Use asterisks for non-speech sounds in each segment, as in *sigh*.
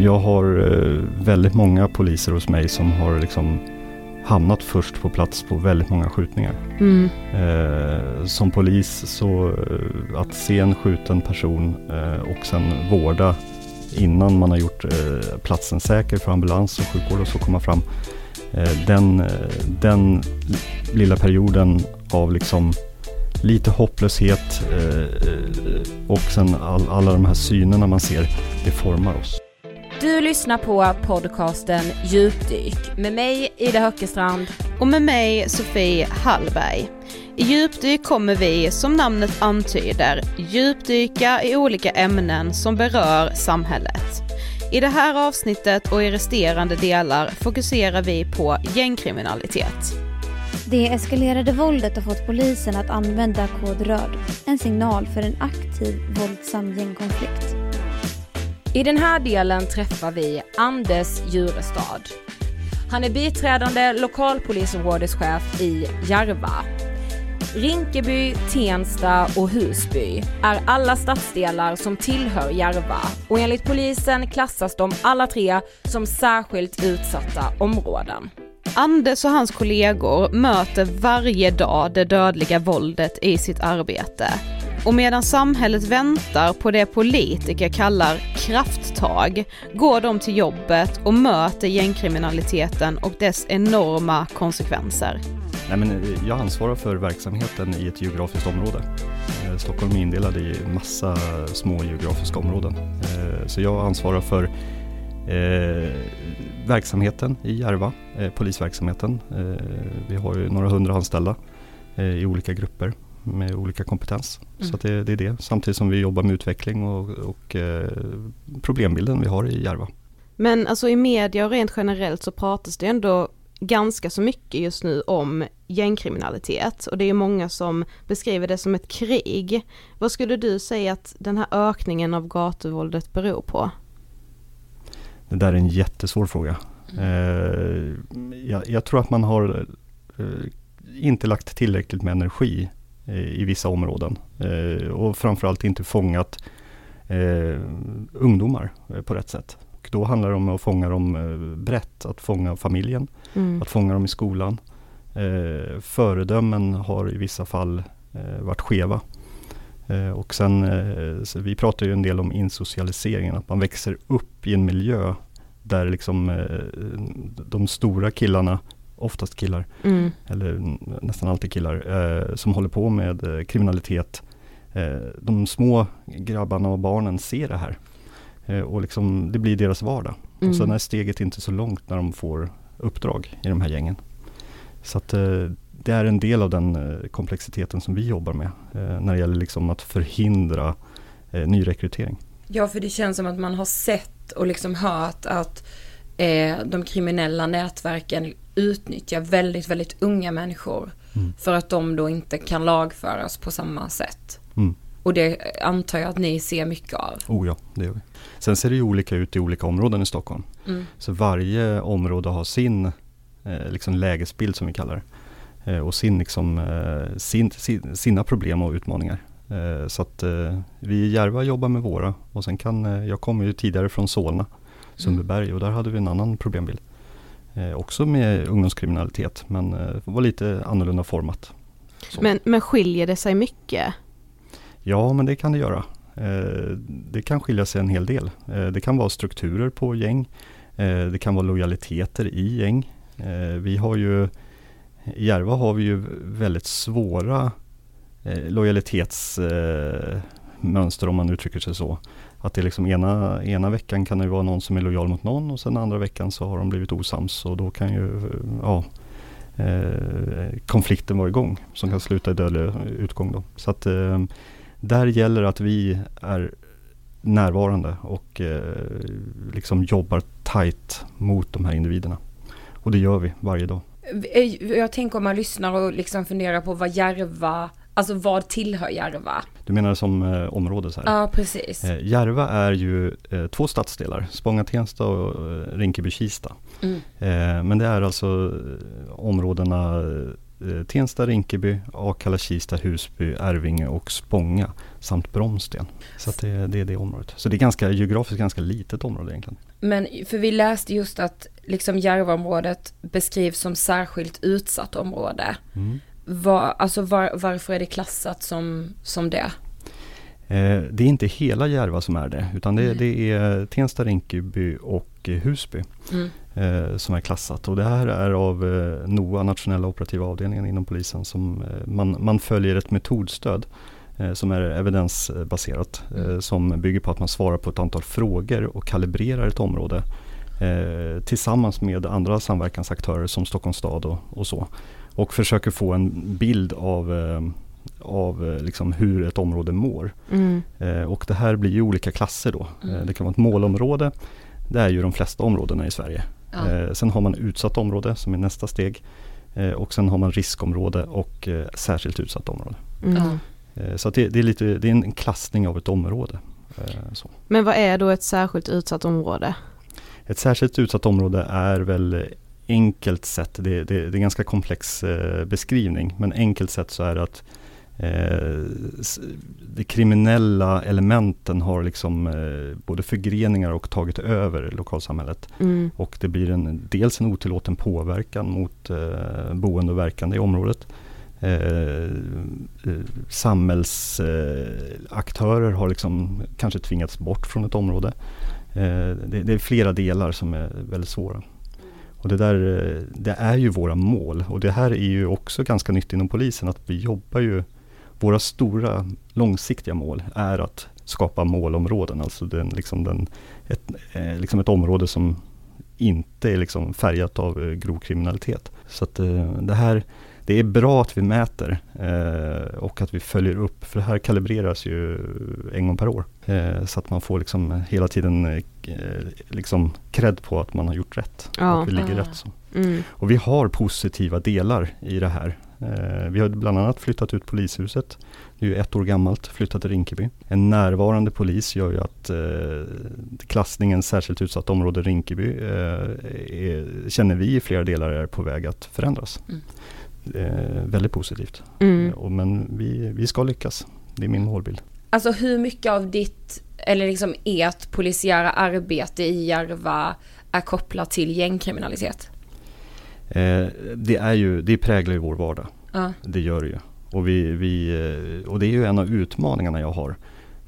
Jag har eh, väldigt många poliser hos mig som har liksom hamnat först på plats på väldigt många skjutningar. Mm. Eh, som polis så eh, att se en skjuten person eh, och sen vårda innan man har gjort eh, platsen säker för ambulans och sjukvård och så komma fram. Eh, den, den lilla perioden av liksom lite hopplöshet och sen all, alla de här synerna man ser, det formar oss. Du lyssnar på podcasten Djupdyk med mig Ida Höckestrand och med mig Sofie Hallberg. I Djupdyk kommer vi, som namnet antyder, djupdyka i olika ämnen som berör samhället. I det här avsnittet och i resterande delar fokuserar vi på gängkriminalitet. Det eskalerade våldet har fått polisen att använda kod röd, en signal för en aktiv våldsam gängkonflikt. I den här delen träffar vi Anders Djurestad. Han är biträdande lokalpolisområdeschef i Järva. Rinkeby, Tensta och Husby är alla stadsdelar som tillhör Järva och enligt polisen klassas de alla tre som särskilt utsatta områden. Anders och hans kollegor möter varje dag det dödliga våldet i sitt arbete och medan samhället väntar på det politiker kallar krafttag går de till jobbet och möter gängkriminaliteten och dess enorma konsekvenser. Nej, men eh, jag ansvarar för verksamheten i ett geografiskt område. Eh, Stockholm är indelad i massa små geografiska områden. Eh, så jag ansvarar för verksamheten i Järva, polisverksamheten. Vi har ju några hundra anställda i olika grupper med olika kompetens. Mm. Så det, det, är det, samtidigt som vi jobbar med utveckling och, och eh, problembilden vi har i Järva. Men alltså i media och rent generellt så pratas det ändå ganska så mycket just nu om gängkriminalitet och det är många som beskriver det som ett krig. Vad skulle du säga att den här ökningen av gatuvåldet beror på? Det där är en jättesvår fråga. Mm. Eh, jag, jag, tror att man har eh, inte lagt tillräckligt med energi i vissa områden. Eh, och framförallt inte fångat eh, ungdomar eh, på rätt sätt. Och då handlar det om att fånga dem brett, att fånga familjen, mm. att fånga dem i skolan. föredömen har i vissa fall varit skeva. och sen, vi pratar ju en del om insocialiseringen, att man växer upp i en miljö där liksom de stora killarna oftast killar, mm. eller nästan alltid killar, eh, som håller på med eh, kriminalitet. Eh, de små grabbarna och barnen ser det här. Eh, och liksom, det blir deras vardag. Mm. Och sen är steget inte så långt när de får uppdrag i de här gängen. Så att eh, det är en del av den eh, komplexiteten som vi jobbar med när det gäller liksom att förhindra nyrekrytering. Ja, för det känns som att man har sett och liksom hört att eh, de kriminella nätverken utnyttjar väldigt, väldigt unga människor. Mm. För att de då inte kan lagföras på samma sätt. Mm. Och det antar jag att ni ser mycket av. Oh ja, det gör vi. Sen ser det ju olika ut i olika områden i Stockholm. Mm. Så varje område har sin eh, liksom lägesbild som vi kallar det. Eh, och sin, liksom, eh, sin, sin, sina problem och utmaningar. Eh, så att eh, vi i Järva jobbar med våra och sen kan, eh, jag kommer ju tidigare från Solna Sundbyberg och där hade vi en annan problembild. Eh, också med ungdomskriminalitet men eh, var lite annorlunda format. Men, men skiljer det sig mycket? Ja men det kan det göra. Eh, det kan skilja sig en hel del. Det kan vara strukturer på gäng. Det kan vara lojaliteter i gäng. Vi har ju i Järva har vi ju väldigt svåra mönster om man uttrycker sig så. Att det liksom ena, ena veckan kan det vara någon som är lojal mot någon och sen andra veckan så har de blivit osams och då kan ju ja, eh, konflikten vara igång som kan sluta i dödlig utgång. Då. Så att eh, där gäller att vi är närvarande och eh, liksom jobbar tajt mot de här individerna. Och det gör vi varje dag. Eh, jag tänker om man lyssnar och liksom funderar på vad Järva Alltså vad tillhör Järva? Du menar som eh, område? Så här. Ja, precis. Eh, Järva är ju eh, två stadsdelar, Spånga-Tensta och eh, Rinkeby-Kista. Mm. Eh, men det är alltså eh, områdena eh, Tensta, Rinkeby, Akalla, Kista, Husby, Arvinge och Spånga samt Bromsten. Så det, det är det området. Så det är ganska geografiskt ganska litet område egentligen. Men för vi läste just att liksom Järvaområdet beskrivs som särskilt utsatt område. Mm. Var, alltså var, varför är det klassat som, som det? Eh, det är inte hela Järva som är det, utan det, det är Tensta, Rinkeby och eh, Husby Mm. eh, som är klassat. Och det här är av eh, NOA, nationella operativa avdelningen inom polisen, som man, man följer ett metodstöd som är evidensbaserat, eh, som bygger på att man svarar på ett antal frågor och kalibrerar ett område tillsammans med andra samverkansaktörer som Stockholms stad och, och så. Och försöker få en bild av, eh, av eh, liksom hur ett område mår. Mm. Eh, och det här blir ju olika klasser då. Mm. Eh, det kan vara ett målområde. Det är ju de flesta områdena i Sverige. Ja. Eh, sen har man utsatt område som är nästa steg. Eh, och sen har man riskområde och eh, särskilt utsatt område. Mm. Eh, så att det, det, är lite, det är en klassning av ett område. Eh, så. Men vad är då ett särskilt utsatt område? Ett särskilt utsatt område är väl enkelt sett, det, det, det är en ganska komplex eh, beskrivning, men enkelt sett så är det att eh, de kriminella elementen har liksom eh, både förgreningar och tagit över lokalsamhället. Mm. Och det blir en, dels en otillåten påverkan mot eh, boende och verkande i området. Eh, eh, Samhällsaktörer har liksom kanske tvingats bort från ett område. Eh, det, det är flera delar som är väldigt svåra. Och det där, eh, det är ju våra mål. Och det här är ju också ganska nytt inom polisen att vi jobbar ju, våra stora långsiktiga mål är att skapa målområden, alltså den, liksom den, ett, eh, liksom ett område som inte är liksom färgat av eh, grov kriminalitet. Så att eh, det här, det är bra att vi mäter eh, och att vi följer upp, för det här kalibreras ju en gång per år. Eh, så att man får liksom hela tiden eh, liksom cred på att man har gjort rätt. Ja. Och vi ligger Ah. rätt så. Mm. Och vi har positiva delar i det här. Eh, vi har bland annat flyttat ut polishuset. Det är ju ett år gammalt, flyttat till Rinkeby. En närvarande polis gör ju att eh, klassningen särskilt utsatt område Rinkeby eh, är, känner vi i flera delar är på väg att förändras. Mm. Eh, väldigt positivt. Mm. Eh, och, men vi, vi ska lyckas. Det är min målbild. Alltså hur mycket av ditt, eller liksom ert polisiära arbete i Järva är kopplat till gängkriminalitet? Eh, det, är ju, det präglar ju vår vardag. Ja. Det gör det ju. Och, vi, vi, eh, och det är ju en av utmaningarna jag har.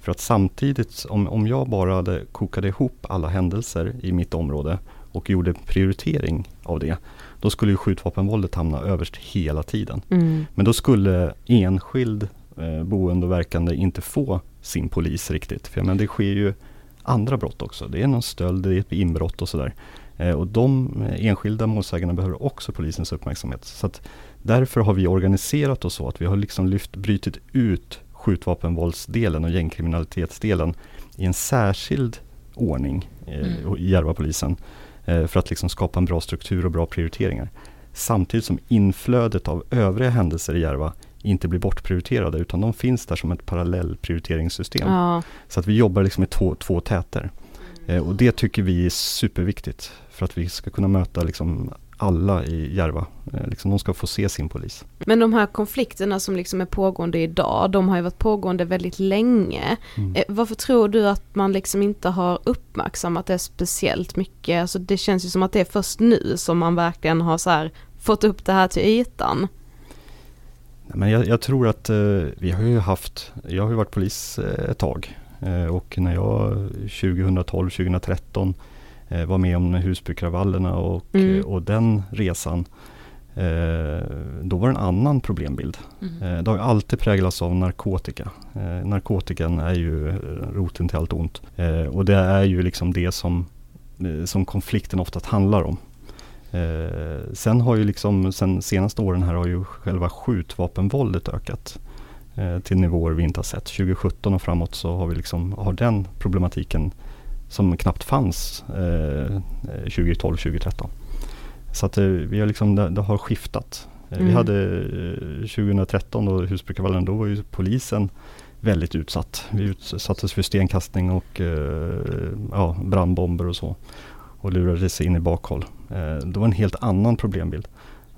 För att samtidigt, om, om jag bara hade kokade ihop alla händelser i mitt område och gjorde prioritering av det, då skulle ju skjutvapenvåldet hamna överst hela tiden. Mm. Men då skulle enskild eh, boende och verkande inte få sin polis riktigt. För menar, det sker ju andra brott också. Det är någon stöld, det är ett inbrott och sådär. Eh, och de eh, enskilda målsägarna behöver också polisens uppmärksamhet. Så att därför har vi organiserat oss så att vi har liksom lyft, brytit ut skjutvapenvåldsdelen och gängkriminalitetsdelen i en särskild ordning eh, Mm. i Järvapolisen. Eh, för att liksom skapa en bra struktur och bra prioriteringar. Samtidigt som inflödet av övriga händelser i Järva inte blir bortprioriterade utan de finns där som ett parallellprioriteringssystem. Ja. Så att vi jobbar liksom med två, två täter. Eh, och det tycker vi är superviktigt för att vi ska kunna möta liksom alla i Järva. Eh, liksom de ska få se sin polis. Men de här konflikterna som liksom är pågående idag, de har ju varit pågående väldigt länge. Mm. Eh, Varför tror du att man liksom inte har uppmärksammat det speciellt mycket? Alltså det känns ju som att det är först nu som man verkligen har så fått upp det här till ytan. Men jag, jag tror att eh, vi har ju haft, jag har ju varit polis eh, ett tag eh, och när jag 2012-2013 eh, var med om Husbykravallerna och, Mm. eh, och den resan eh, då var det en annan problembild. Mm. Eh, det har alltid präglats av narkotika. Eh, narkotikan är ju eh, roten till allt ont. Eh, och det är ju liksom det som, eh, som konflikten oftast handlar om. Eh, sen har ju liksom, sen senaste åren här har ju själva skjutvapenvåldet ökat eh, till nivåer vi inte har sett. 2017 och framåt så har vi liksom, har den problematiken som knappt fanns eh, 2012-2013. Så att eh, vi har liksom, det, det har skiftat. Eh, Vi Mm. hade eh, 2013 då Husbykravallen, då var ju polisen väldigt utsatt. Vi utsattes för stenkastning och eh, ja, brandbomber och så och lurade sig in i bakhåll. Eh, det var en helt annan problembild.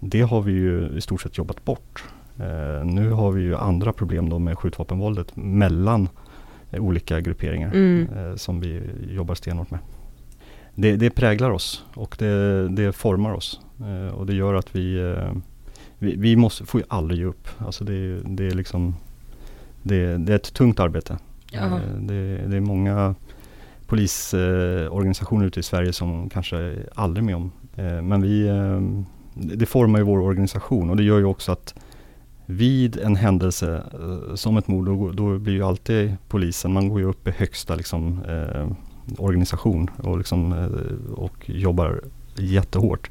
det har vi ju i stort sett jobbat bort. Eh, nu har vi ju andra problem då med skjutvapenvåldet mellan eh, olika grupperingar Mm. eh, som vi jobbar stenhårt med. Det, det präglar oss och det, det formar oss eh, och det gör att vi, eh, vi, vi måste, får ju aldrig ge upp. Alltså det, är- det är liksom det, det är ett tungt arbete. Ja. Det, det är många polisorganisationer ute i Sverige som kanske aldrig med om. Men vi, det det formar ju vår organisation och det gör ju också att vid en händelse eh, som ett mord, då, då blir ju alltid polisen, man går ju upp i högsta liksom, eh, organisation och, liksom, eh, och jobbar jättehårt.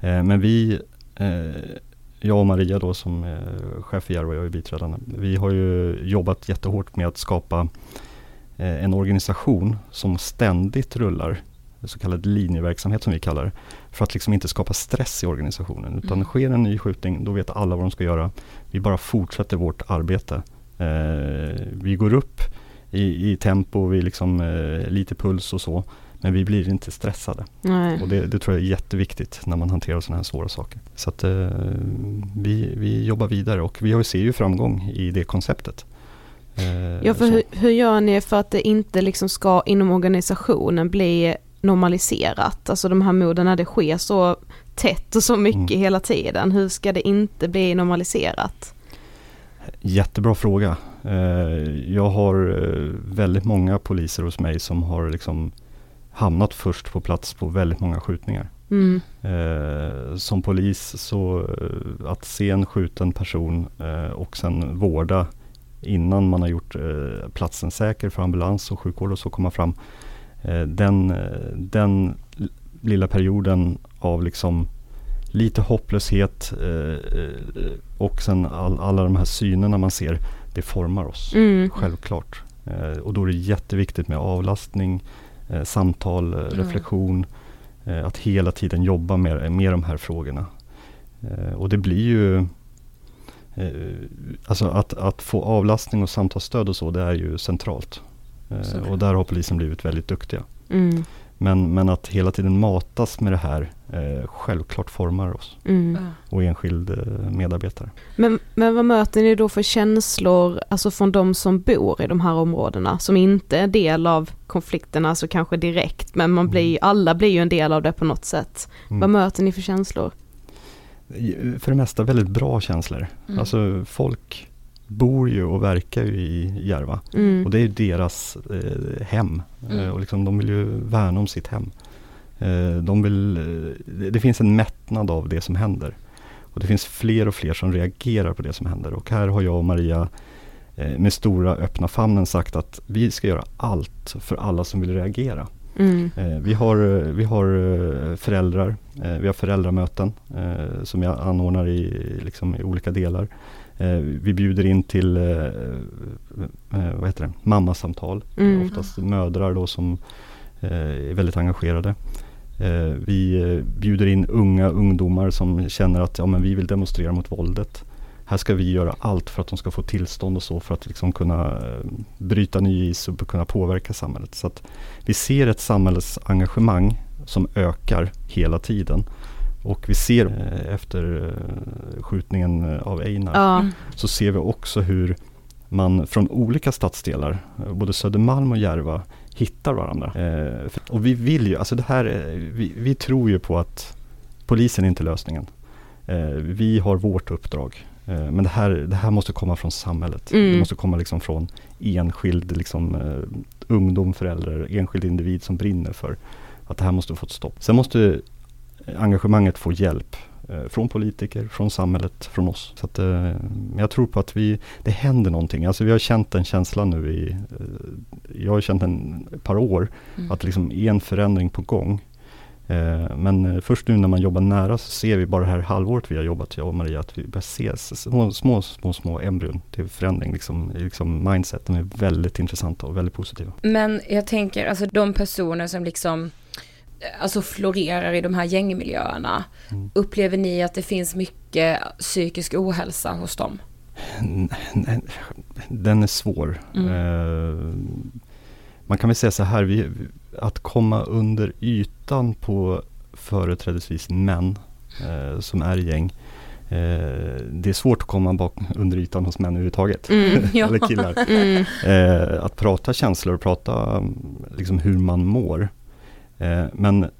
Eh, men vi, eh, jag och Maria då som är chef i Järva, jag är biträdande, vi har ju jobbat jättehårt med att skapa eh, en organisation som ständigt rullar, så kallad linjeverksamhet som vi kallar det, för att liksom inte skapa stress i organisationen. Utan Mm. sker en ny skjutning, då vet alla vad de ska göra. Vi bara fortsätter vårt arbete. Eh, vi går upp i, i tempo, vi liksom eh, lite puls och så. Men vi blir inte stressade. Nej. Och det, det tror jag är jätteviktigt när man hanterar sådana här svåra saker. Så att eh, vi, vi jobbar vidare och vi ser ju framgång i det konceptet. Eh, Ja, för hur, hur gör ni för att det inte liksom ska inom organisationen bli normaliserat? Alltså de här morden när det sker så tätt och så mycket Mm. hela tiden. Hur ska det inte bli normaliserat? Jättebra fråga. Eh, jag har eh, väldigt många poliser hos mig som har liksom hamnat först på plats på väldigt många skjutningar. Mm. Eh, som polis så att se en skjuten person och sen vårda innan man har gjort platsen säker för ambulans och sjukvård och så komma fram. Eh, den, eh, den lilla perioden av liksom lite hopplöshet eh, och sen all, alla de här synerna man ser, det formar oss. Mm. Självklart. Och då är det jätteviktigt med avlastning, samtal, Ja. reflektion. Att hela tiden jobba med, med de här frågorna. Och det blir ju Alltså att, att få avlastning och samtalsstöd och så, det är ju centralt. Eh, Såklart. och där har polisen blivit väldigt duktiga. Mm. Men, men att hela tiden matas med det här, eh, självklart formar oss. Mm. Och enskild eh, medarbetare. Men, men vad möter ni då för känslor, alltså från de som bor i de här områdena, som inte är del av konflikterna, alltså kanske direkt, men man blir, alla blir ju en del av det på något sätt. Mm. Vad möter ni för känslor? I- För det mesta väldigt bra känslor. Mm. Alltså folk bor ju och verkar ju i Järva. Mm. Och det är deras eh, hem. Mm. Eh, och liksom, de vill ju värna om sitt hem. Eh, de vill, eh, det, finns en mättnad av det som händer. Och det finns fler och fler som reagerar på det som händer. Och här har jag och Maria med stora öppna famnen sagt att vi ska göra allt för alla som vill reagera. Mm. Vi har, vi har föräldrar, vi har föräldramöten som jag anordnar i, liksom, i olika delar. Eh, vi bjuder in till eh, eh, vad heter det? mammasamtal, Mm. oftast mödrar då som är väldigt engagerade. Vi bjuder in unga ungdomar som känner att ja, men vi vill demonstrera mot våldet. Här ska vi göra allt för att de ska få tillstånd och så för att liksom kunna bryta ny is och kunna påverka samhället. Så att vi ser ett samhällsengagemang som ökar hela tiden. Och vi ser eh, efter eh, skjutningen eh, av Einar Ja. Så ser vi också hur man från olika stadsdelar, både Södermalm och Järva, hittar varandra. Eh, för- och vi vill ju, alltså det här, är- vi, vi tror ju på att polisen är inte lösningen. Eh, vi har vårt uppdrag. Eh, men det här, det här måste komma från samhället. Mm. Det måste komma liksom från enskild liksom, eh, ungdom, förälder, enskild individ som brinner för att det här måste få ett stopp. Sen måste engagemanget få hjälp eh, från politiker, från samhället, från oss. Så att, eh, jag tror på att vi, det händer någonting. Alltså vi har känt den känslan nu i, eh, jag har känt den ett par år, Mm. att det liksom är en förändring på gång. Eh, men eh, först nu när man jobbar nära så ser vi bara det här halvåret vi har jobbat, jag och Maria, att vi börjar se små, små, små, små embryon till förändring, liksom, liksom mindset. De är väldigt intressanta och väldigt positiva. Men jag tänker, alltså de personer som liksom alltså florerar i de här gängmiljöerna. Mm. Upplever ni att det finns mycket psykisk ohälsa hos dem? Den är svår. Mm. Eh, man kan väl säga så här, vi, att komma under ytan på företrädesvis män eh, som är i gäng. Eh, det är svårt att komma bak under ytan hos män överhuvudtaget. Mm, *laughs* ja. Eller killar. Mm. Att prata känslor och prata liksom hur man mår. Eh, men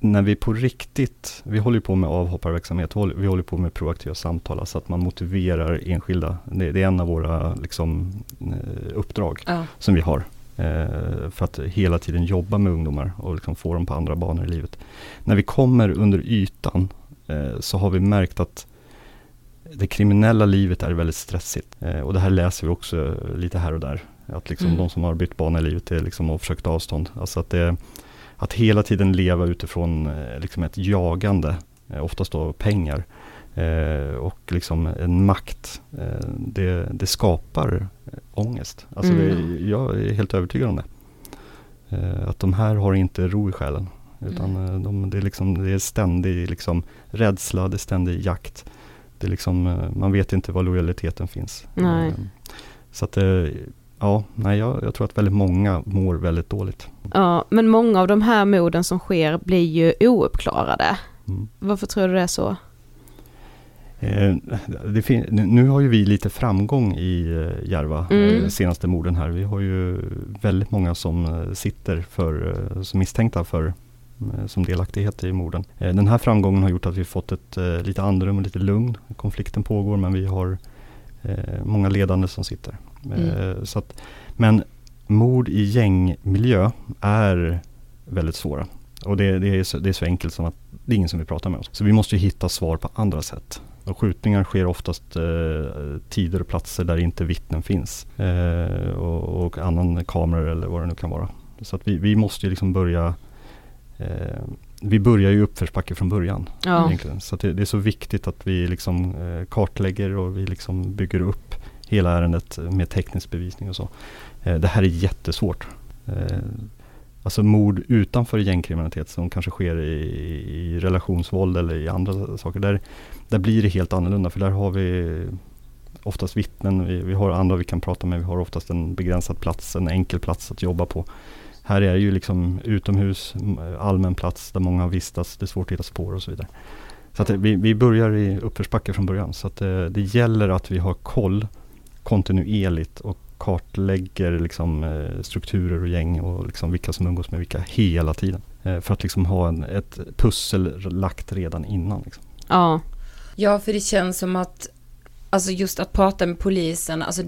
när vi på riktigt, vi håller på med avhopparverksamhet, vi håller, vi håller på med proaktiva samtal, alltså att man motiverar enskilda. Det, det är en av våra liksom, eh, uppdrag Ja. som vi har. Eh, för att hela tiden jobba med ungdomar och liksom få dem på andra banor i livet. När vi kommer under ytan så har vi märkt att det kriminella livet är väldigt stressigt. Och det här läser vi också lite här och där. Att liksom Mm. de som har bytt bana i livet är liksom har försökt avstånd. Alltså att, det, att hela tiden leva utifrån eh, liksom ett jagande, eh, oftast då pengar. Eh, och liksom en makt. Eh, det, det skapar eh, ångest. Alltså Mm. det, jag är helt övertygad om det. Eh, att de här har inte ro i själen. Utan Mm. de, det, är liksom, det är ständig liksom, rädsla, det är ständig jakt. Det är liksom, man vet inte var lojaliteten finns. Nej. Så att, ja, nej, jag, jag tror att väldigt många mår väldigt dåligt. Ja, men många av de här morden som sker blir ju ouppklarade. Mm. Varför tror du det är så? Eh, det nu, har ju vi lite framgång i eh, Järva, Mm. eh, senaste morden här. Vi har ju väldigt många som eh, sitter för, som misstänkta för som delaktighet i morden. Den här framgången har gjort att vi fått ett lite andrum och lite lugn. Konflikten pågår men vi har många ledande som sitter. Eh, så att, men mord i gängmiljö är väldigt svåra. Och det, det, är så, det är så enkelt som att det är ingen som vill prata med oss. Så vi måste ju hitta svar på andra sätt. Och skjutningar sker oftast eh, tider och platser där inte vittnen finns. Eh, och, och annan kameror eller vad det nu kan vara. Så att vi, vi måste ju liksom börja eh, vi börjar ju uppförsbacke från början. Ja. Egentligen. Så det är så viktigt att vi liksom eh, kartlägger och vi liksom bygger upp hela ärendet med teknisk bevisning och så. Eh, det här är jättesvårt. Eh, alltså mord utanför gängkriminalitet som kanske sker i, i relationsvåld eller i andra saker. Där, där blir det helt annorlunda för där har vi oftast vittnen, vi, vi har andra vi kan prata med, vi har oftast en begränsad plats, en enkel plats att jobba på. Här är det ju liksom utomhus, allmän plats där många har vistats, det är svårt att hitta spår och så vidare. Så att eh, vi, vi börjar i uppförsbacke från början. Så att det, det gäller att vi har koll kontinuerligt och kartlägger liksom, eh, strukturer och gäng och liksom vilka som umgås med vilka hela tiden. Eh, för att liksom ha en, ett pussel lagt redan innan. Liksom. Ja. Ja, för det känns som att Alltså just att prata med polisen, alltså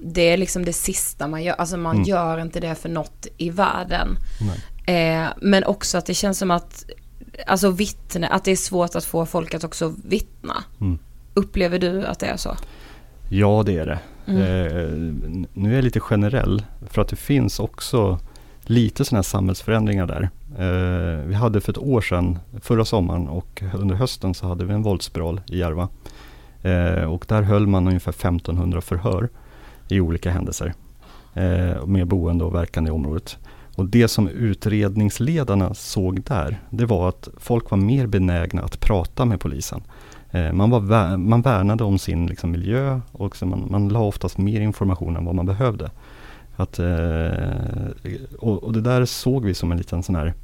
det är liksom det sista man gör. Alltså man Mm. gör inte det för något i världen. Nej. Eh, men också att det känns som att, alltså vittne, att det är svårt att få folk att också vittna. Mm. Upplever du att det är så? Ja, det är det. Mm. Eh, nu är jag lite generell för att det finns också lite sådana här samhällsförändringar där. Eh, vi hade för ett år sedan, förra sommaren och under hösten så hade vi en våldsspiral i Järva. Eh, och där höll man ungefär 1500 förhör i olika händelser eh, med boende och verkande i området. Och det som utredningsledarna såg där, det var att folk var mer benägna att prata med polisen. Eh, Man, var, man värnade om sin liksom, miljö och så man, man la oftast mer information än vad man behövde. Att, eh, och, och det där såg vi som en liten, sån här,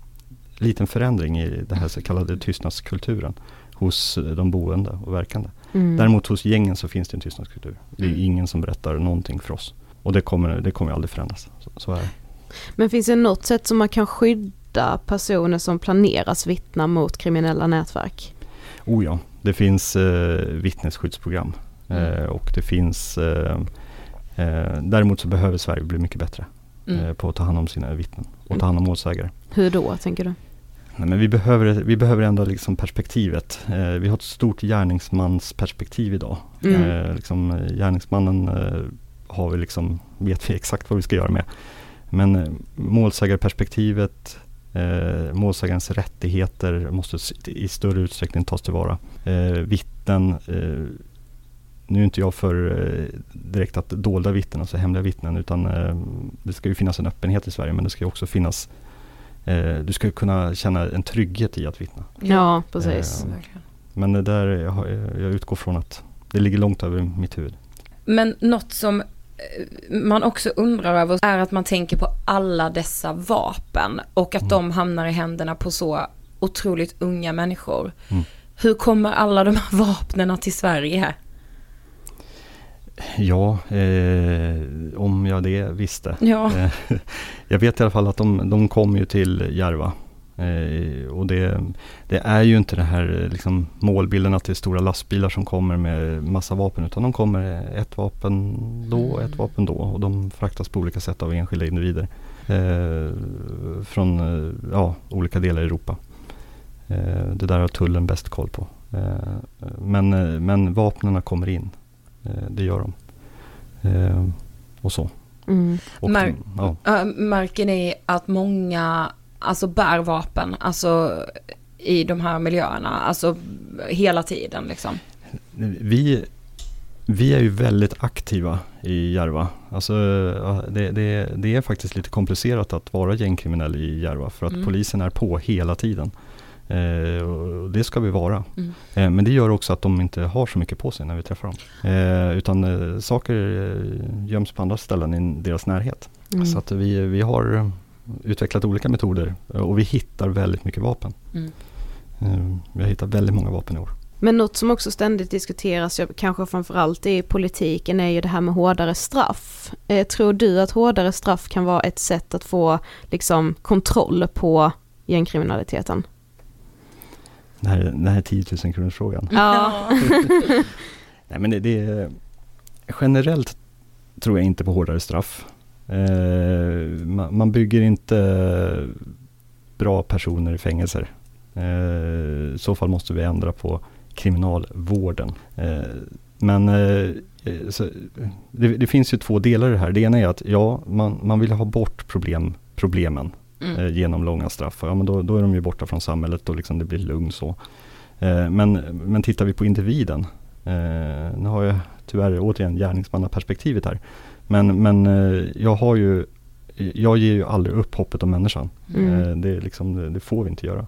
liten förändring i den här så kallade tystnadskulturen hos de boende och verkande. Mm. Däremot hos gängen så finns det en tystnadskultur. Det är Mm. ingen som berättar någonting för oss. Och det kommer, det kommer aldrig förändras. Så, så är det. Men finns det något sätt som man kan skydda personer som planeras vittna mot kriminella nätverk? Oh ja, det finns eh, vittnesskyddsprogram. Mm. Eh, och det finns eh, eh, Däremot så behöver Sverige bli mycket bättre Mm. på att ta hand om sina vittnen och ta hand om målsägare. Hur då, tänker du? Nej, men vi, behöver, vi behöver ändra liksom perspektivet. Eh, vi har ett stort gärningsmansperspektiv idag. Mm. Eh, liksom, gärningsmannen eh, har vi liksom, vet vi exakt vad vi ska göra med. Men målsägarperspektivet, eh, målsägarens rättigheter måste i större utsträckning tas tillvara. Eh, vittnen, eh, nu är inte jag för eh, direkt att dolda vittnen, alltså hemliga vittnen, utan eh, det ska ju finnas en öppenhet i Sverige, men det ska ju också finnas Eh, du ska ju kunna känna en trygghet i att vittna. Ja, precis. Eh. Men det där, jag, jag utgår från att det ligger långt över mitt huvud. Men något som man också undrar över är att man tänker på alla dessa vapen och att Mm. de hamnar i händerna på så otroligt unga människor. Mm. Hur kommer alla de här vapnen till Sverige? Ja, eh, om jag det visste. Ja. Eh, *laughs* jag vet i alla fall att de, de kom ju till Järva. Eh, och det, det, är ju inte det här liksom, målbilden att det är stora lastbilar som kommer med massa vapen. Utan de kommer ett vapen då och ett Mm. vapen då. Och de fraktas på olika sätt av enskilda individer. Eh, från eh, ja, olika delar i Europa. Eh, det där har tullen bäst koll på. Eh, men, eh, men vapnen kommer in. Det gör de. Och så. Mm. Och Mär- ja. Äh, Märker ni att många alltså bär vapen, alltså i de här miljöerna, alltså hela tiden liksom? vi, vi är ju väldigt aktiva i Järva. Alltså, det, det, det är faktiskt lite komplicerat att vara gängkriminell i Järva för att Mm. polisen är på hela tiden. Eh, och det ska vi vara. Mm. Eh, men det gör också att de inte har så mycket på sig när vi träffar dem. Eh, utan eh, saker eh, göms på andra ställen i deras närhet. Mm. Så att vi, vi har utvecklat olika metoder eh, och vi hittar väldigt mycket vapen. Mm. Eh, vi har hittat väldigt många vapen i år. Men något som också ständigt diskuteras, kanske framförallt i politiken, är ju det här med hårdare straff. Eh, tror du att hårdare straff kan vara ett sätt att få liksom, kontroll på gängkriminaliteten? Den här, den här 10 000 kronors frågan. Ja. *laughs* Nej, men det, det är, generellt tror jag inte på hårdare straff. Eh, man, bygger inte bra personer i fängelser. Eh, I så fall måste vi ändra på kriminalvården. Eh, men så, det, det finns ju två delar i det här. Det ena är att ja, man, man vill ha bort problem, problemen Mm. eh, genom långa straff. Ja, men då, då är de ju borta från samhället och liksom det blir lugn så. Eh, men, men tittar vi på individen, eh, nu har jag tyvärr återigen gärningsmannaperspektivet här. Men, men eh, jag har ju, jag ger ju aldrig upp hoppet om människan. Mm. Eh, det, är liksom, det, får vi inte göra.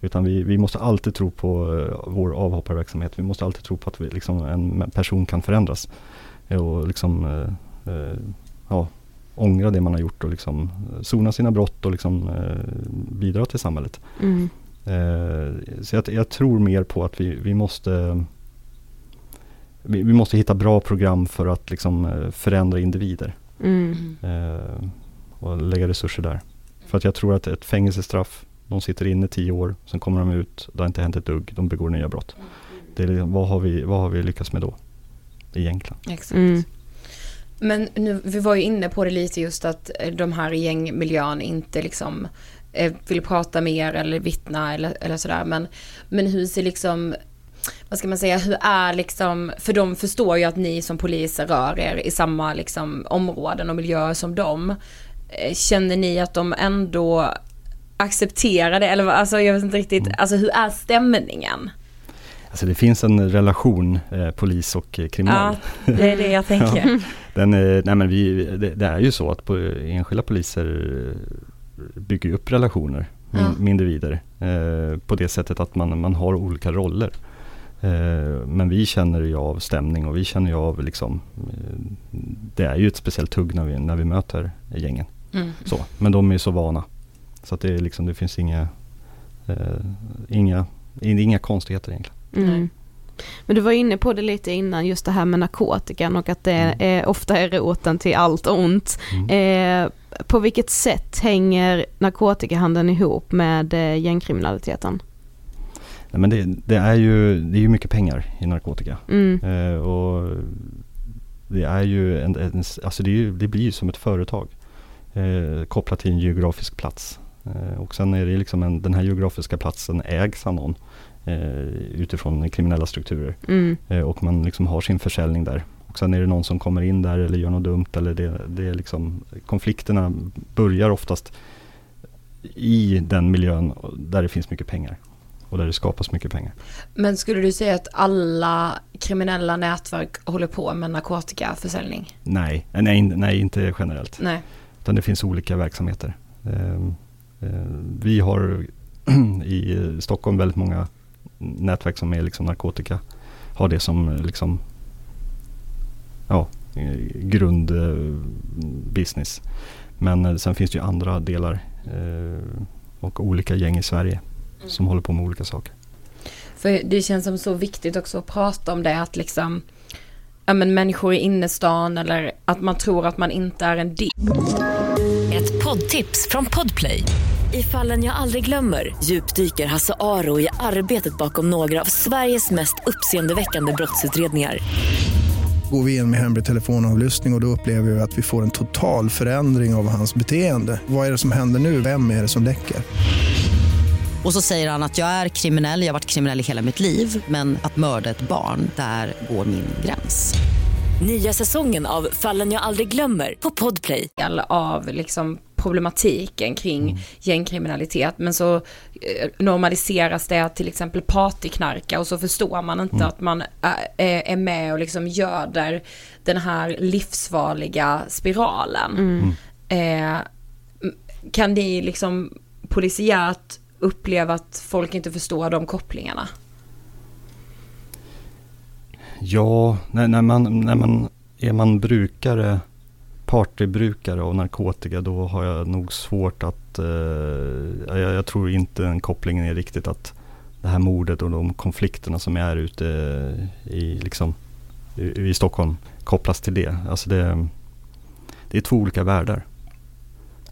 Utan vi, vi måste alltid tro på eh, vår avhopparverksamhet. Vi måste alltid tro på att vi, liksom, en person kan förändras. Och liksom, ja, ångra det man har gjort och liksom sona sina brott och liksom, bidra till samhället. Mm. Så jag, jag tror mer på att vi, vi måste vi, vi måste hitta bra program för att liksom, eh, förändra individer Mm. eh, och lägga resurser där. För att jag tror att ett fängelsestraff, de sitter inne tio år, sen kommer de ut, det har inte hänt ett dugg, de begår nya brott. Det är, liksom, vad, har vi, vad har vi lyckats med då? Egentligen. Exakt. Mm. Men nu, vi var ju inne på det lite just att eh, de här i gängmiljön inte liksom eh, vill prata mer eller vittna eller, eller sådär. Men, men hur ser liksom, vad ska man säga, hur är liksom, för de förstår ju att ni som poliser rör er i samma liksom områden och miljöer som dem. Eh, Känner ni att de ändå accepterar det? Eller alltså jag vet inte riktigt, alltså hur är stämningen? Alltså det finns en relation eh, polis och eh, kriminell. Ja, det är det jag *laughs* tänker. Den, eh, nej men vi, det, det är ju så att på, enskilda poliser bygger upp relationer med, Ja. med individer eh, på det sättet att man, man har olika roller. Eh, men vi känner ju av stämning och vi känner ju av liksom, eh, det är ju ett speciellt tugg när vi, när vi möter gängen. Mm. Så, men de är ju så vana. Så att det, är liksom, det finns inga, eh, inga, inga konstigheter egentligen. Mm. Nej. Men du var inne på det lite innan, just det här med narkotikan och att det Mm. är, ofta är roten till allt ont. Mm. Eh, på vilket sätt hänger narkotikahandeln ihop med eh, gängkriminaliteten? Nej, men det, det, är ju, det är ju mycket pengar i narkotika. Mm. Eh, och det är ju en, en, alltså det, ju, det blir ju som ett företag eh, kopplat till en geografisk plats. Eh, och sen är det liksom en, den här geografiska platsen ägs av någon eh, utifrån kriminella strukturer. Mm. Eh, och man liksom har sin försäljning där. Och sen är det någon som kommer in där eller gör något dumt eller det, det är liksom konflikterna börjar oftast i den miljön där det finns mycket pengar. Och där det skapas mycket pengar. Men skulle du säga att alla kriminella nätverk håller på med narkotikaförsäljning? Nej, nej, nej inte generellt. Nej. Utan det finns olika verksamheter. Ehm, eh, Vi har *clears throat* i Stockholm väldigt många nätverk som är liksom narkotika. Har det som eh, liksom ja, eh, grundbusiness. Men sen finns det ju andra delar och olika gäng i Sverige som håller på med olika saker. För För det känns som så viktigt också att prata om det att liksom ja, men människor i innerstan eller att man tror att man inte är en del. Ett poddtips från Podplay. I fallen jag aldrig glömmer djupdyker Hasse Aro i arbetet bakom några av Sveriges mest uppseendeväckande brottsutredningar. Går vi in med hemlig telefonavlyssning och, och då upplever vi att vi får en total förändring av hans beteende. Vad är det som händer nu? Vem är det som läcker? Och så säger han att jag är kriminell, jag har varit kriminell i hela mitt liv men att mörda ett barn, där går min gräns. Nya säsongen av Fallen jag aldrig glömmer på Podplay. av liksom problematiken kring gängkriminalitet men så eh, normaliseras det till exempel partyknarka och så förstår man inte att man är, är med och liksom göder den här livsfarliga spiralen. Eh, kan ni liksom polisiärt uppleva att folk inte förstår de kopplingarna? Ja, när, när, man, när man är man brukare, partybrukare av narkotika, då har jag nog svårt att, eh, jag, jag tror inte den kopplingen är riktigt att det här mordet och de konflikterna som är ute i, liksom, i, i Stockholm kopplas till det. Alltså det, det är två olika världar.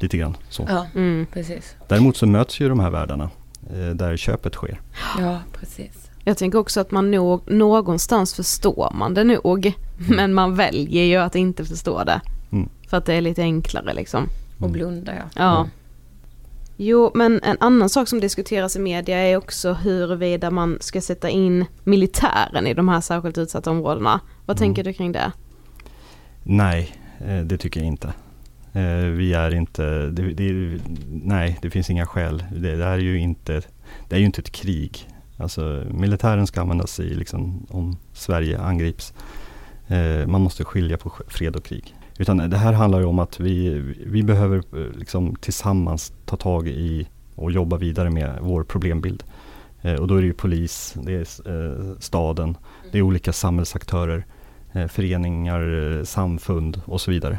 Lite grann så. Ja, Mm. precis. Däremot så möts ju de här världarna eh, där köpet sker. Ja, precis. Jag tänker också att man nog, någonstans förstår man det nog. Men man väljer ju att inte förstå det. Mm. För att det är lite enklare liksom. Och blunda ja. Ja. Mm. Jo, men en annan sak som diskuteras i media är också huruvida man ska sätta in militären i de här särskilt utsatta områdena. Vad Mm. tänker du kring det? Nej, eh, det tycker jag inte. Eh, Vi är inte, det, det, nej det finns inga skäl. Det, det är ju inte, det är ju inte ett krig. Alltså militären ska användas i liksom, om Sverige angrips. Eh, Man måste skilja på fred och krig. Utan det här handlar ju om att vi, vi behöver eh, liksom tillsammans ta tag i och jobba vidare med vår problembild. Eh, Och då är det ju polis, det är eh, staden, det är olika samhällsaktörer, eh, föreningar, eh, samfund och så vidare.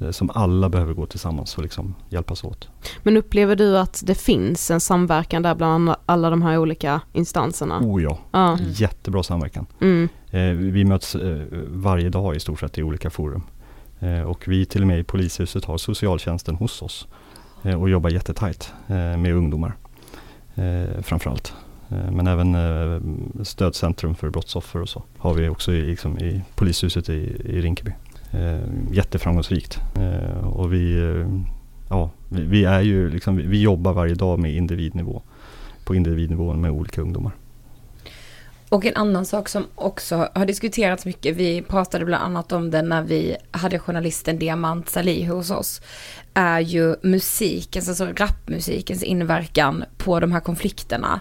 Eh, Som alla behöver gå tillsammans och liksom hjälpas åt. Men upplever du att det finns en samverkan där bland alla de här olika instanserna? Oh ja, Ja. jättebra samverkan. Mm. Eh, Vi möts eh, varje dag i stort sett i olika forum. Och vi till och med i polishuset har socialtjänsten hos oss och jobbar jättetajt med ungdomar framförallt. Men även stödcentrum för brottsoffer och så har vi också i, liksom, i polishuset i, i Rinkeby. Eh, Jätteframgångsrikt. Eh, Och vi, eh, ja, vi, vi är ju liksom, vi- jobbar varje dag med individnivå. På individnivå med olika ungdomar. Och en annan sak som också har diskuterats mycket, vi pratade bland annat om det när vi hade journalisten Diamant Salih hos oss, är ju musikens, alltså rapmusikens inverkan på de här konflikterna.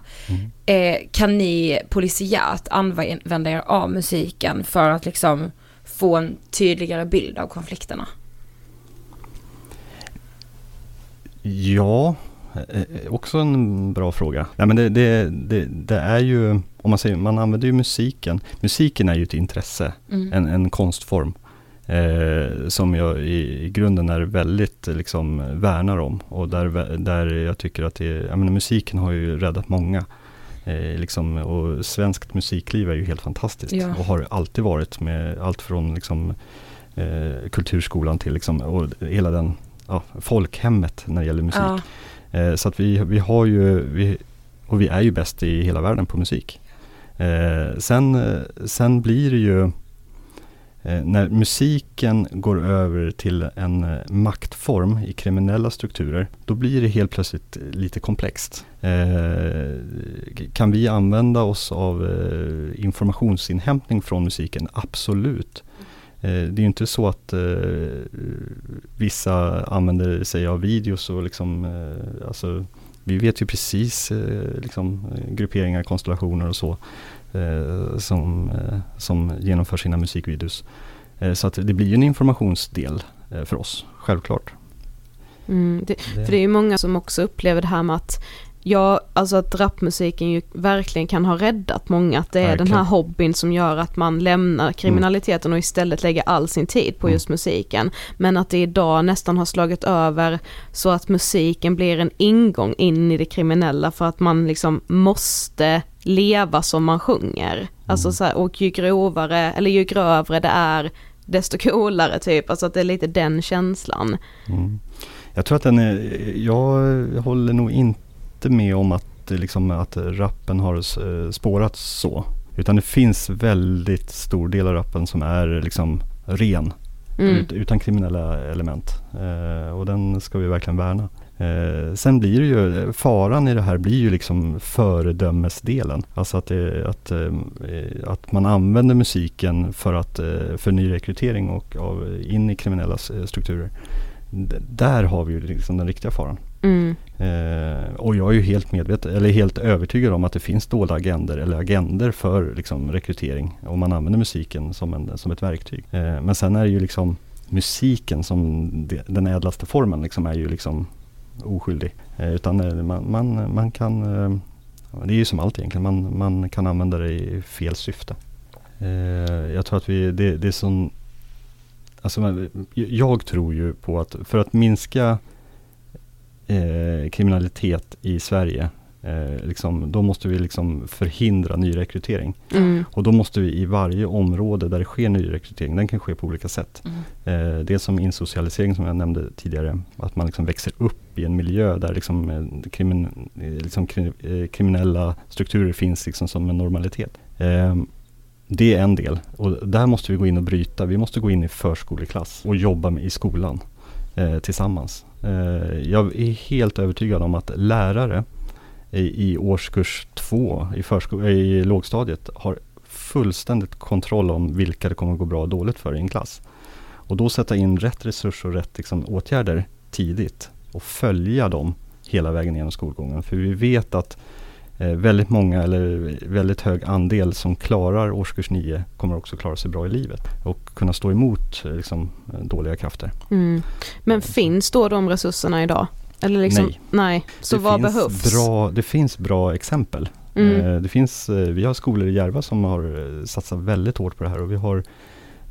Eh, kan ni polisiärt använda er av musiken för att liksom få en tydligare bild av konflikterna? Ja, eh, eh, också en bra fråga. Nej, men det, det, det, det är ju, om man säger, man använder ju musiken. Musiken är ju ett intresse, Mm. en, en konstform. Eh, som jag i, i grunden är väldigt liksom, värnar om. Och där, där jag tycker att det, jag menar, musiken har ju räddat många. Eh, liksom, och svenskt musikliv är ju helt fantastiskt. Ja. Och har alltid varit med allt från liksom, eh, kulturskolan till liksom, och hela den ja, folkhemmet när det gäller musik. Ja, Eh, så att vi, vi har ju, vi, och vi är ju bäst i hela världen på musik. Eh, sen, eh, sen blir det ju, Eh, när musiken går över till en eh, maktform i kriminella strukturer, då blir det helt plötsligt eh, lite komplext. Kan vi använda oss av informationsinhämtning från musiken? Absolut. Det är ju inte så att eh, vissa använder sig av videos och liksom, eh, alltså, vi vet ju precis eh, liksom, grupperingar, konstellationer och så som, eh, som genomför sina musikvideos. Eh, så att det blir ju en informationsdel eh, för oss, självklart. Mm. Det, för det är ju många som också upplever det här med att Ja, alltså att rapmusiken ju verkligen kan ha räddat många. Att det är Verkligen. den här hobbyn som gör att man lämnar kriminaliteten och istället lägger all sin tid på Mm. just musiken. Men att det idag nästan har slagit över så att musiken blir en ingång in i det kriminella för att man liksom måste leva som man sjunger. Alltså så här, och ju grovare, eller ju grövre det är, desto *laughs* coolare typ. Alltså att det är lite den känslan. Mm. Jag tror att den är, jag håller nog inte med om att, liksom, att rappen har eh, spårat så. Utan det finns väldigt stor del av rappen som är liksom ren. Mm. Ut, utan kriminella element. Eh, och den ska vi verkligen värna. Eh, sen blir det ju, faran i det här blir ju liksom föredömesdelen. Alltså att, det, att, eh, att man använder musiken för, att, eh, för nyrekrytering och av, in i kriminella strukturer. D- där har vi ju liksom den riktiga faran. Mm. Eh, och jag är ju helt medveten, eller helt övertygad om att det finns dolda agender eller agender för liksom, rekrytering. Om man använder musiken som, en, som ett verktyg. Eh, men sen är det ju liksom musiken som det, den ädlaste formen liksom är ju liksom oskyldig. Eh, utan eh, man, man, man kan, eh, det är ju som allt egentligen, man, man kan använda det i fel syfte. Eh, jag tror att vi, det, det är sån, alltså jag tror ju på att för att minska eh, kriminalitet i Sverige, eh, liksom, då måste vi liksom förhindra nyrekrytering. Mm. Och då måste vi i varje område där det sker nyrekrytering, den kan ske på olika sätt. Eh, dels som insocialisering som jag nämnde tidigare, att man liksom växer upp i en miljö där liksom, eh, krimin, eh, liksom kri, eh, kriminella strukturer finns liksom som en normalitet. Eh, det är en del och där måste vi gå in och bryta. Vi måste gå in i förskoleklass och jobba med i skolan eh, tillsammans. Eh, jag är helt övertygad om att lärare i, i årskurs två i, försko- i lågstadiet har fullständigt kontroll om vilka det kommer att gå bra och dåligt för i en klass. Och då sätta in rätt resurser och rätt liksom, åtgärder tidigt och följa dem hela vägen genom skolgången. För vi vet att väldigt många eller väldigt hög andel som klarar årskurs 9 kommer också klara sig bra i livet och kunna stå emot eh, liksom, eh, dåliga krafter. Mm. Men finns då de resurserna idag? Eller liksom, Nej. nej. Så det vad behövs? Bra, det finns bra exempel. Mm. Eh, det finns, eh, vi har skolor i Järva som har eh, satsat väldigt hårt på det här och vi har,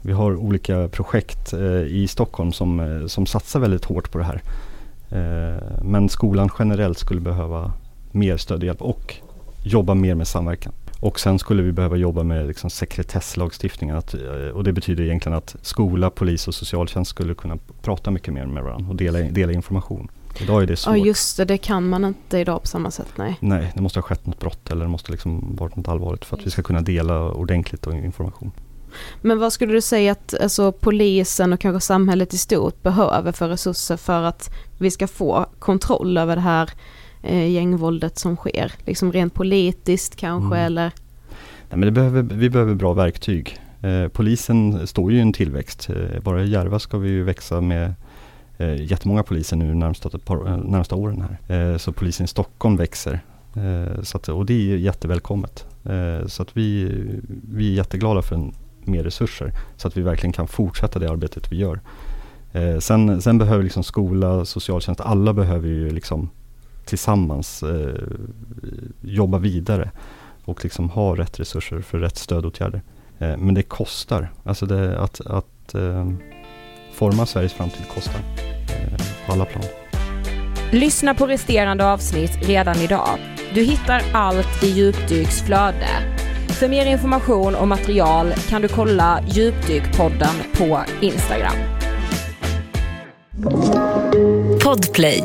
vi har olika projekt eh, i Stockholm som, eh, som satsar väldigt hårt på det här. Eh, men skolan generellt skulle behöva mer stöd och hjälp och jobba mer med samverkan. Och sen skulle vi behöva jobba med liksom sekretesslagstiftningen. Att, eh, och det betyder egentligen att skola, polis och socialtjänst skulle kunna prata mycket mer med varandra och dela, dela information. Idag är det svårt. Ja just det, det kan man inte idag på samma sätt, nej. Nej, det måste ha skett något brott eller det måste liksom varit något allvarligt för att vi ska kunna dela ordentligt information. Men vad skulle du säga att alltså, polisen och kanske samhället i stort behöver för resurser för att vi ska få kontroll över det här eh, gängvåldet som sker? Liksom rent politiskt kanske Mm. eller? Nej, men behöver, vi behöver bra verktyg. Eh, polisen står ju i en tillväxt. Eh, bara i Järva ska vi ju växa med eh, jättemånga poliser nu närmsta, par, eh, närmsta åren här. Eh, så polisen i Stockholm växer. Eh, så att, och det är jättevälkommet. Så att vi, vi är jätteglada för en, mer resurser så att vi verkligen kan fortsätta det arbetet vi gör. Sen, sen behöver liksom skola, socialtjänst, alla behöver ju liksom tillsammans eh, jobba vidare och liksom ha rätt resurser för rätt stödåtgärder. Eh, men det kostar. Alltså det, att, att eh, forma Sveriges framtid kostar eh, på alla plan. Lyssna på resterande avsnitt redan idag. Du hittar allt i Djupdyks flöde. För mer information och material kan du kolla Djupdykpodden på Instagram. Podplay.